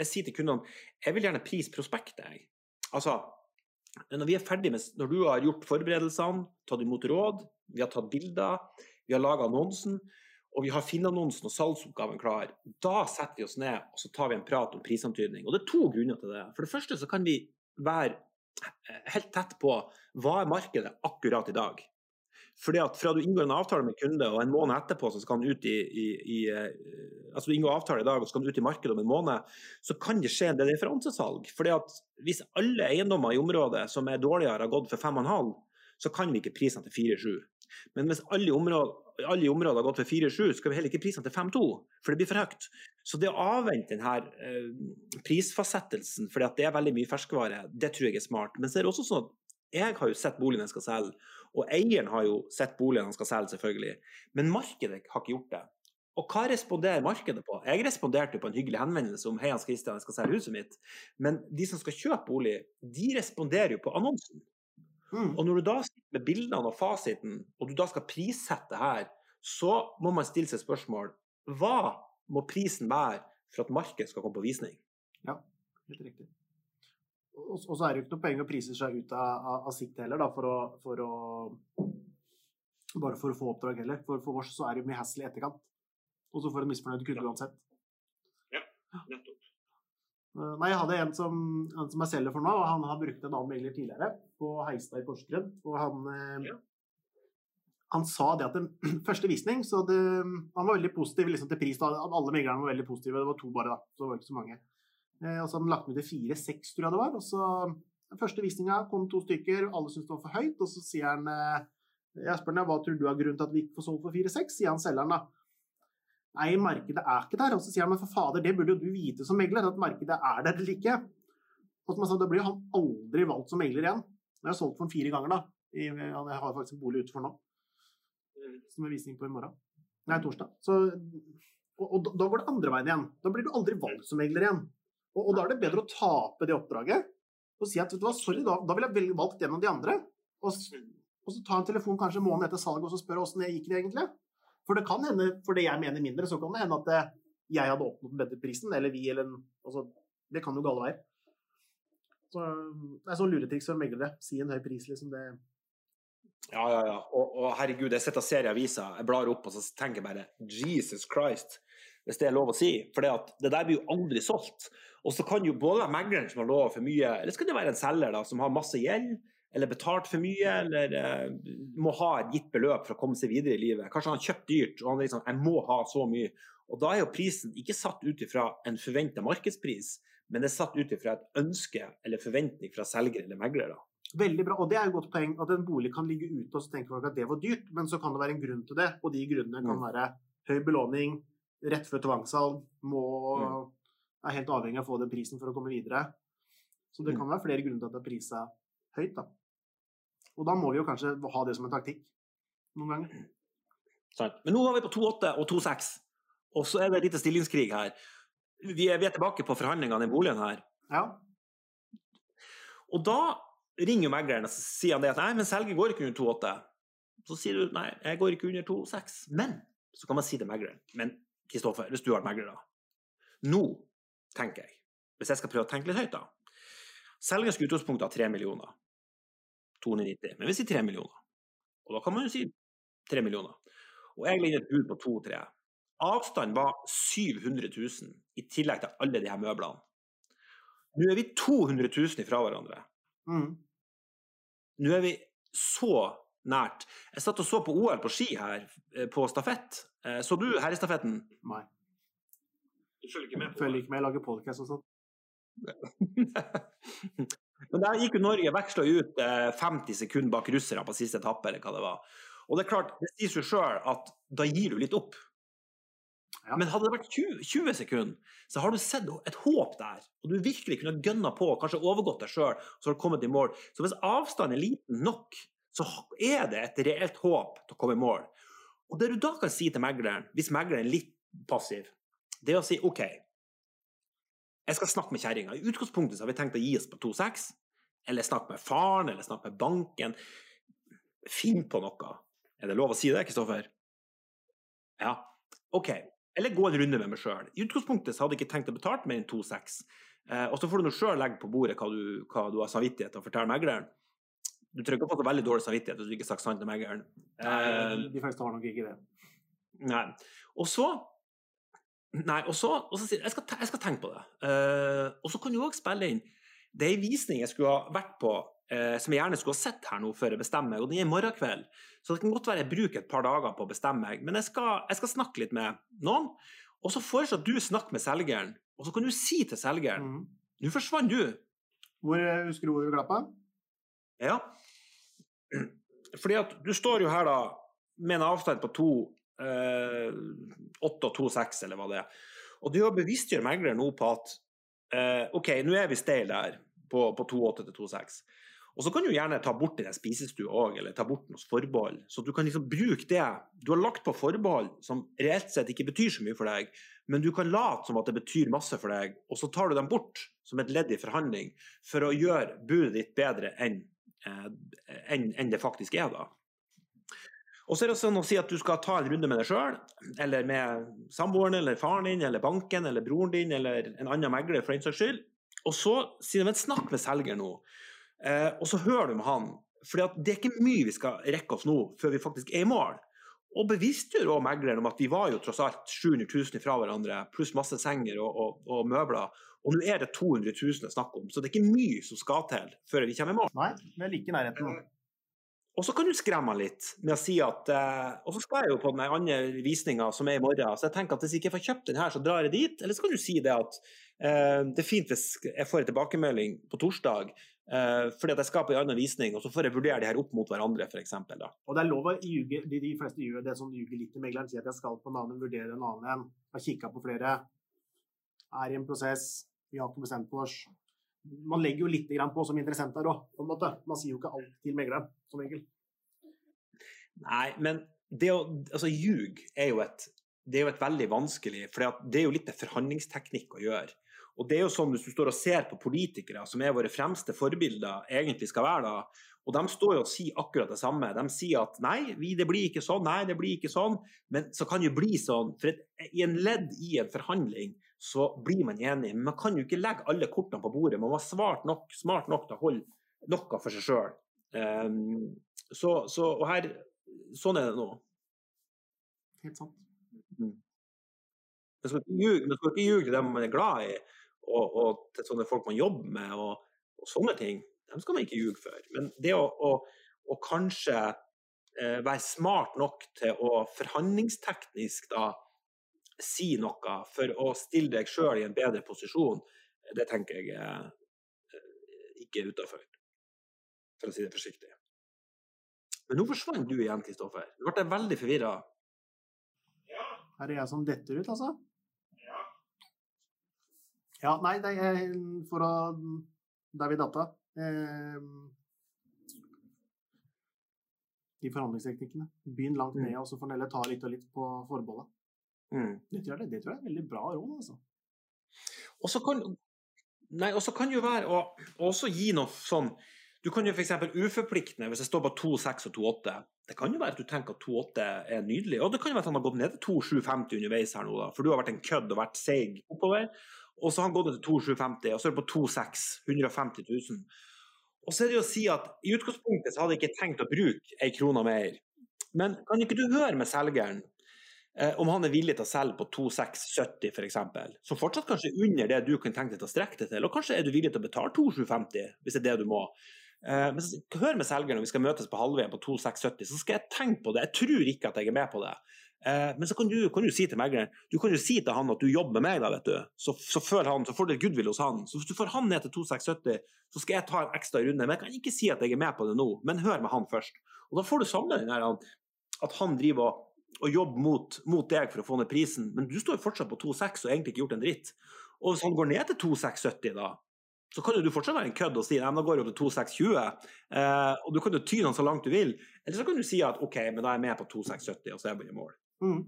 Jeg sier til kundene jeg vil gjerne prise prospektet. Altså, når vi er ferdig med, når du har gjort forberedelsene, tatt imot råd, vi har tatt bilder, vi har laga annonsen, og vi har Finn-annonsen og salgsoppgaven klar, da setter vi oss ned og så tar vi en prat om prisantydning. Og Det er to grunner til det. For det første så kan vi være helt tett på hva er markedet akkurat i dag. Fordi at Fra du inngår en avtale med kunde, og en måned etterpå så skal han ut i, i, i eh, altså du inngår avtale i dag og skal han ut i markedet om en måned, så kan det skje en del referansesalg. Fordi at Hvis alle eiendommer i området som er dårligere, har gått for 5,5, så kan vi ikke prisene til 4,7. Men hvis alle, områder, alle i området har gått for 4-7, skal vi heller ikke prisene til 5-2, for det blir for høyt. Så det å avvente denne eh, prisfastsettelsen, fordi det er veldig mye ferskvare, det tror jeg er smart. Men så er det også sånn at jeg har jo sett boligen jeg skal selge, og eieren har jo sett boligen han skal selge, selvfølgelig. Men markedet har ikke gjort det. Og hva responderer markedet på? Jeg responderte på en hyggelig henvendelse om hei, Hans Christian, jeg skal selge huset mitt. Men de som skal kjøpe bolig, de responderer jo på annonsen. Mm. Og når du da sitter med bildene og fasiten, og du da skal prissette her, så må man stille seg spørsmål hva må prisen være for at markedet skal komme på visning? Ja, helt riktig. Og, og så er det jo ikke noe poeng å prise seg ut av, av, av sikt heller, da, for å, for å, Bare for å få oppdrag heller. For, for oss så er det mye hassle i etterkant. Og så får en misfornøyd kunde uansett. Ja, nettopp. Eh, nei, jeg hadde en som, en som jeg selger for nå, og han har brukt en annen megler tidligere, på Heistad i Porsgrunn. Og han, eh, ja. han sa det at den første visning så det, Han var veldig positiv liksom, til pris. Da. Alle meglerne var veldig positive. Det var to bare, da. Så det var ikke så mange. Eh, og så hadde han lagt ned til fire-seks, tror jeg det var. Og så den første visninga kom to stykker, alle syntes det var for høyt. Og så sier han Jeg spør ham hva tror du er grunnen til at vi ikke får solgt for fire-seks, sier han selgeren da. Nei, markedet er ikke der. Og så sier han men for fader, det burde jo du vite som megler, at markedet er der eller ikke. Og som jeg sa, Da blir han aldri valgt som megler igjen. Jeg har solgt for ham fire ganger, da. Jeg har faktisk en bolig utenfor nå. Som er visning på i morgen. Nei, torsdag. Så, og, og, da går det andre veien igjen. Da blir du aldri valgt som megler igjen. Og, og da er det bedre å tape det oppdraget og si at vet du hva, sorry, da, da vil jeg velge valgt en av de andre. Og, og så ta en telefon kanskje en måned etter salget og så spørre åssen det gikk det egentlig. For det kan hende, for det jeg mener mindre, så kan det hende at eh, jeg hadde oppnådd den bedre prisen, eller vi, eller altså, Det kan jo gå alle veier. Så det er sånn luretriks for meglere. Si en høy pris, liksom. Det Ja, ja, ja. Og, og herregud, jeg sitter og ser i avisa, jeg blar opp og så tenker jeg bare Jesus Christ, hvis det er lov å si. For det, der blir jo aldri solgt. Og så kan jo både megleren som har lova for mye, eller så kan det være en selger da, som har masse gjeld eller betalt for mye, eller eh, må ha et gitt beløp for å komme seg videre i livet. Kanskje han har kjøpt dyrt og han liksom, jeg må ha så mye. Og da er jo prisen ikke satt ut ifra en forventa markedspris, men det er satt ut ifra et ønske eller forventning fra selger eller megler. da. Veldig bra, og det er et godt poeng at en bolig kan ligge ute og så tenker folk at det var dyrt, men så kan det være en grunn til det, og de grunnene kan Mm. være høy belåning, rett før tvangssalg, må, Mm. er helt avhengig av å få den prisen for å komme videre. Så det Mm. kan være flere grunner til at det er prisa høyt, da. Og da må vi jo kanskje ha det som en taktikk noen ganger. Sant? Men nå var vi på 2,8 og 2,6, og så er det et lite stillingskrig her. Vi er, vi er tilbake på forhandlingene i boligen her. Ja. Og da ringer megleren og sier han det at nei, men selger går ikke under 2,8. Så sier du nei, jeg går ikke under 2,6. Men så kan man si til megleren Men Kristoffer, hvis du har megler, da. Nå tenker jeg, hvis jeg skal prøve å tenke litt høyt, da. Selgers utgangspunktet ha 3 millioner. 290. Men vi sier 3 millioner. Og da kan man jo si 3 millioner. Og jeg legger et bud på 2-3. Avstanden var 700 000 i tillegg til alle de her møblene. Nå er vi 200 000 ifra hverandre. Mm. Nå er vi så nært. Jeg satt og så på OL på ski her, eh, på stafett. Eh, Så du herrestafetten? Nei. Du følger ikke med Følger ikke med, lager podkast og sånn. Men der gikk jo Norge veksla ut eh, 50 sekunder bak russerne på siste etappe, eller hva det var. Og det er klart, det sier seg sjøl at da gir du litt opp. Ja. Men hadde det vært 20, 20 sekunder, så har du sett et håp der. Og du virkelig kunne gønna på, kanskje overgått deg sjøl, så har du kommet i mål. Så hvis avstanden er liten nok, så er det et reelt håp til å komme i mål. Og det du da kan si til megleren, hvis megleren er litt passiv, det er å si OK, jeg skal snakke med kjerringa. I utgangspunktet så har vi tenkt å gi oss på 2,6, eller snakke med faren, eller snakke med banken. Finn på noe. Er det lov å si det, Kristoffer? Ja. OK. Eller gå en runde med meg sjøl. I utgangspunktet så hadde jeg ikke tenkt å betale mer enn 2,6. Eh, og så får du sjøl legge på bordet hva du, hva du har samvittighet til å fortelle megleren. Du trenger ikke å få veldig dårlig samvittighet hvis du ikke har sagt sant til megleren. Eh, De fleste har nok ikke det. Nei. Og så Nei, og så, og så sier jeg skal, jeg skal tenke på det. Uh, og så kan du òg spille inn Det er ei visning jeg skulle ha vært på uh, som jeg gjerne skulle ha sett her nå før jeg bestemmer meg, og den er i morgen kveld. Så det kan godt være jeg bruker et par dager på å bestemme meg, men jeg skal, jeg skal snakke litt med noen. Og så foreslår du snakker med selgeren, og så kan du si til selgeren mm. Nå forsvant du. Hvor eh, Husker du hvor du klappa? Ja. Fordi at du står jo her da med en avstand på to Eh, 826, eller hva det er. Og det å bevisstgjøre megler nå på at eh, OK, nå er vi steil der på, på 28 til 26. Og så kan du gjerne ta bort den spisestua òg, eller ta bort noen forbehold. Så du kan liksom bruke det du har lagt på forbehold som reelt sett ikke betyr så mye for deg, men du kan late som at det betyr masse for deg, og så tar du dem bort som et ledd i forhandling for å gjøre budet ditt bedre enn eh, en, en det faktisk er, da. Og så er det sånn å si at du skal ta en runde med deg sjøl, eller med samboeren, eller faren din, eller banken, eller broren din, eller en annen megler, for den saks skyld. Og så sier de snakk med selger nå, eh, og så hører du med han. For det er ikke mye vi skal rekke oss nå før vi faktisk er i mål. Og bevisstgjør òg megleren om at vi var jo tross alt 700 000 fra hverandre, pluss masse senger og, og, og møbler. Og nå er det 200 000 det er snakk om, så det er ikke mye som skal til før vi kommer i mål. Nei, vi er like nærheten nå. Og så kan du skremme han litt med å si at eh, Og så skal jeg jo på den andre visninga som er i morgen, så jeg tenker at hvis jeg ikke får kjøpt den her, så drar jeg dit. Eller så kan du si det at eh, det er fint hvis jeg får en tilbakemelding på torsdag, eh, fordi at jeg skal på en annen visning, og så får jeg vurdere de her opp mot hverandre, f.eks. da. Og det er lov å ljuge, de, de fleste gjør det som ljuger litt til megleren, sier at jeg skal på en annen, vurdere en annen en, har kikka på flere, er i en prosess, vi har ikke bestemt oss. Man legger jo litt på som interessent der òg, på en måte. Man sier jo ikke alt til megleren, som regel. Nei, men det å altså, ljug er jo et det er jo et veldig vanskelig, for det er jo litt med forhandlingsteknikk å gjøre. Og det er jo sånn Hvis du står og ser på politikere, som er våre fremste forbilder, egentlig skal være da, og de står jo og sier akkurat det samme. De sier at nei, det blir ikke sånn, nei, det blir ikke sånn. Men så kan det jo bli sånn. For et, i en ledd i en forhandling så blir man enig. Men man kan jo ikke legge alle kortene på bordet. Man var smart nok, smart nok til å holde noe for seg sjøl. Så, så, og her, sånn er det nå. Helt sant. Ljuge, man skal ikke ljuge til dem man er glad i, og, og til sånne folk man jobber med, og, og sånne ting. Dem skal man ikke ljuge for. Men det å, å, å kanskje eh, være smart nok til å forhandlingsteknisk da si noe for å stille deg sjøl i en bedre posisjon, det tenker jeg er eh, ikke utafor. For å si det forsiktig. Men nå forsvant du igjen, Kristoffer. Du ble veldig forvirra. Er det jeg som detter ut, altså? Ja, Ja, nei, det er for å Der vi datta. Eh, de forhandlingsteknikkene. Begynn langt Mm. ned, og så får Nelle ta litt og litt på forbeholdet. Mm. Det tror jeg, det tror jeg er veldig bra råd, altså. Og så kan Nei, og så kan jo være å også gi noe sånn Du kan jo f.eks. uforpliktende, hvis jeg står på 2,6 og 2,8 Det kan jo være at du tenker at 2,8 er nydelig, og det kan jo være at han har gått ned til 2,750 underveis her nå, da, for du har vært en kødd og vært seig oppover. Og så har han gått ned til 2,750, og så er det på 2,6 150 000. Og så er det jo å si at i utgangspunktet så hadde jeg ikke tenkt å bruke ei krone mer. Men kan ikke du høre med selgeren eh, om han er villig til å selge på 2670 f.eks., som fortsatt kanskje er under det du kan tenke deg til å strekke det til, og kanskje er du villig til å betale 2750 hvis det er det du må. Eh, men hør med selger når vi skal møtes på halvveien på 2670, så skal jeg tenke på det. Jeg tror ikke at jeg er med på det. Eh, men så kan du, kan du si til megleren du kan jo si til han at du jobber med meg, da, vet du. Så, så, han, så får du et goodwill hos han. Så hvis du får han ned til 2670, så skal jeg ta en ekstra runde. Men jeg kan ikke si at jeg er med på det nå, men hør med han først. Og da får du samle den der at han driver og, og jobber mot, mot deg for å få ned prisen, men du står fortsatt på 2,6 og egentlig ikke gjort en dritt. Og hvis han går ned til 2,670 da, så kan jo du fortsatt være en kødd og si nei, da går jeg opp til 2620, eh, og du kan jo ty den så langt du vil. Eller så kan du si at ok, men da er jeg med på 2670, og så er jeg bare i mål. Mm.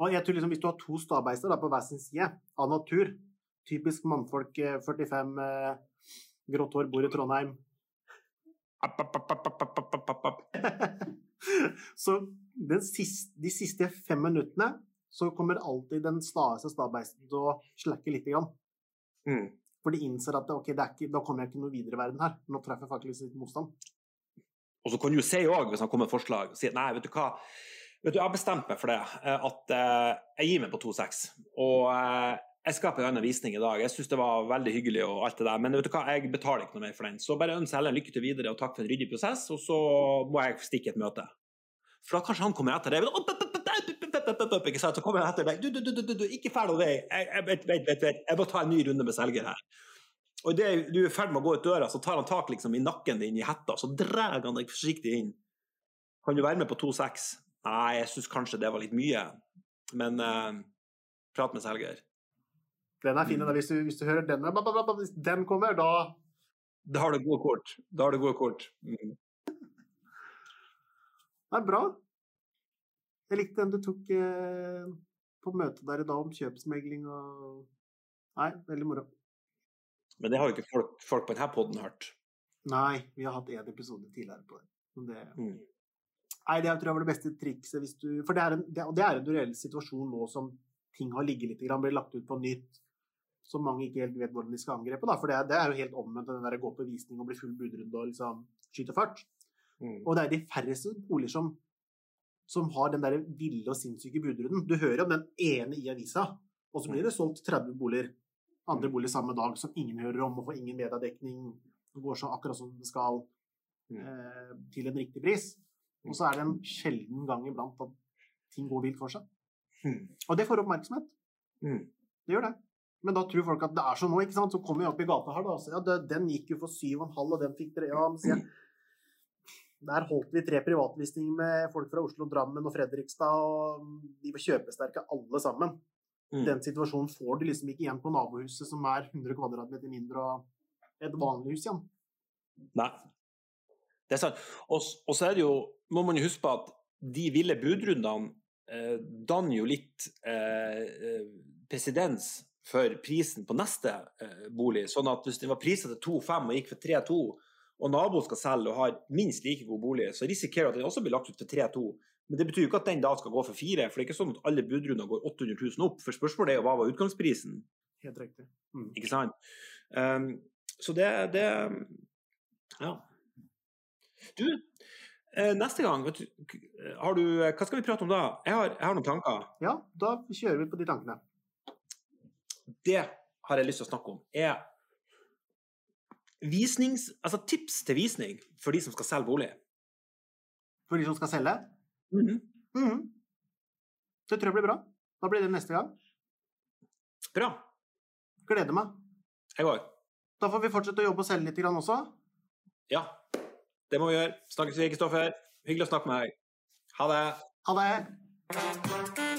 Og jeg tror liksom, Hvis du har to stabeiser på hver sin side av natur, typisk mannfolk eh, 45, eh, grått hår, bor i Trondheim app, app, app, Så siste, de siste fem minuttene så kommer alltid den snareste stabeisten til å slakke litt igjen Mm. For de innser at ok, det ikke, da kommer jeg ikke noe videre i verden her. Nå treffer jeg faktisk litt motstand. Og så kan du si òg, hvis han kommer med forslag, si nei, vet du hva, vet du, jeg har bestemt meg for det, eh, at eh, jeg gir meg på 2,6. Og eh, jeg skal på en annen visning i dag. Jeg syns det var veldig hyggelig og alt det der, men vet du hva, jeg betaler ikke noe mer for den. Så bare ønsk Ellen lykke til videre og takk for en ryddig prosess, og så må jeg stikke et møte. For da kanskje han kommer etter deg. Ikke sant? Så kommer han etter deg. Du, du, du, du, du ikke ferdig vei. Jeg, jeg, vet, vet, vet, vet. jeg må ta en ny runde med selger her. Og idet du er i ferd med å gå ut døra, så tar han tak liksom i nakken din i hetta, så drar han deg forsiktig inn. Kan du være med på 2-6? Nei, jeg syns kanskje det var litt mye. Men uh, prat med selger. Den er fin. Hvis du, hvis du hører den, hvis den kommer, da Da har du gode kort. Da har du gode kort. Mm. Det er bra. Jeg likte den du tok eh, på møtet der i dag om kjøpsmegling og Nei, veldig moro. Men det har jo ikke folk, folk på denne poden hørt. Nei, vi har hatt én episode tidligere på det. Men det Mm. Nei, det tror jeg var det beste trikset hvis du For det er en, det, det er en reell situasjon nå som ting har ligget litt, blir lagt ut på nytt, som mange ikke helt vet hvordan de skal angrepe. Da. For det, det er jo helt omvendt den der gå på visning og bli full budrunde og liksom skyte fart. Mm. Og det er de færreste boliger som, som har den der ville og sinnssyke budrunden. Du hører om den ene i avisa, og så blir det solgt 30 boliger, andre boliger samme dag, som ingen hører om, og får ingen mediedekning. Det går så akkurat som det skal, Mm. eh, til en riktig pris. Og så er det en sjelden gang iblant at ting går vilt for seg. Mm. Og det får oppmerksomhet. Mm. Det gjør det. Men da tror folk at det er sånn nå, ikke sant. Så kommer vi opp i gata her, da. og sier, Ja, den gikk jo for 7,5, og den fikk dere Ja, men sier. Der holdt vi tre privatvisninger med folk fra Oslo, Drammen og Fredrikstad, og de var kjøpesterke alle sammen. Mm. Den situasjonen får du liksom ikke igjen på nabohuset som er 100 kvadratmeter mindre og et vanlig hus igjen. Nei. Det er sant. Og, og så er det jo, må man jo huske på at de ville budrundene eh, danner jo litt eh, eh, presedens for prisen på neste eh, bolig. Sånn at hvis den var priset til 2,5 og gikk for 3,2, og naboen skal selge og har minst like god bolig, så risikerer at den også blir lagt ut for 3,2. Men det betyr jo ikke at den da skal gå for 4, for det er ikke sånn at alle budrunder går 800 000 opp. For spørsmålet er jo hva var utgangsprisen? Helt riktig. Mm. Ikke sant? Um, så det, det Ja. Du, eh, neste gang du, har du, Hva skal vi prate om da? Jeg har, jeg har noen tanker. Ja, da kjører vi på de tankene. Det har jeg lyst til å snakke om. er visnings, altså tips til visning for de som skal selge bolig. For de som skal selge. Mhm. -hmm. Det tror jeg blir bra. Da blir det neste gang. Bra. Gleder meg. Jeg òg. Da får vi fortsette å jobbe og selge litt grann også. Ja. Det må vi gjøre. Snakkes vi, Kristoffer. Hyggelig å snakke med deg. Ha det. Ha det.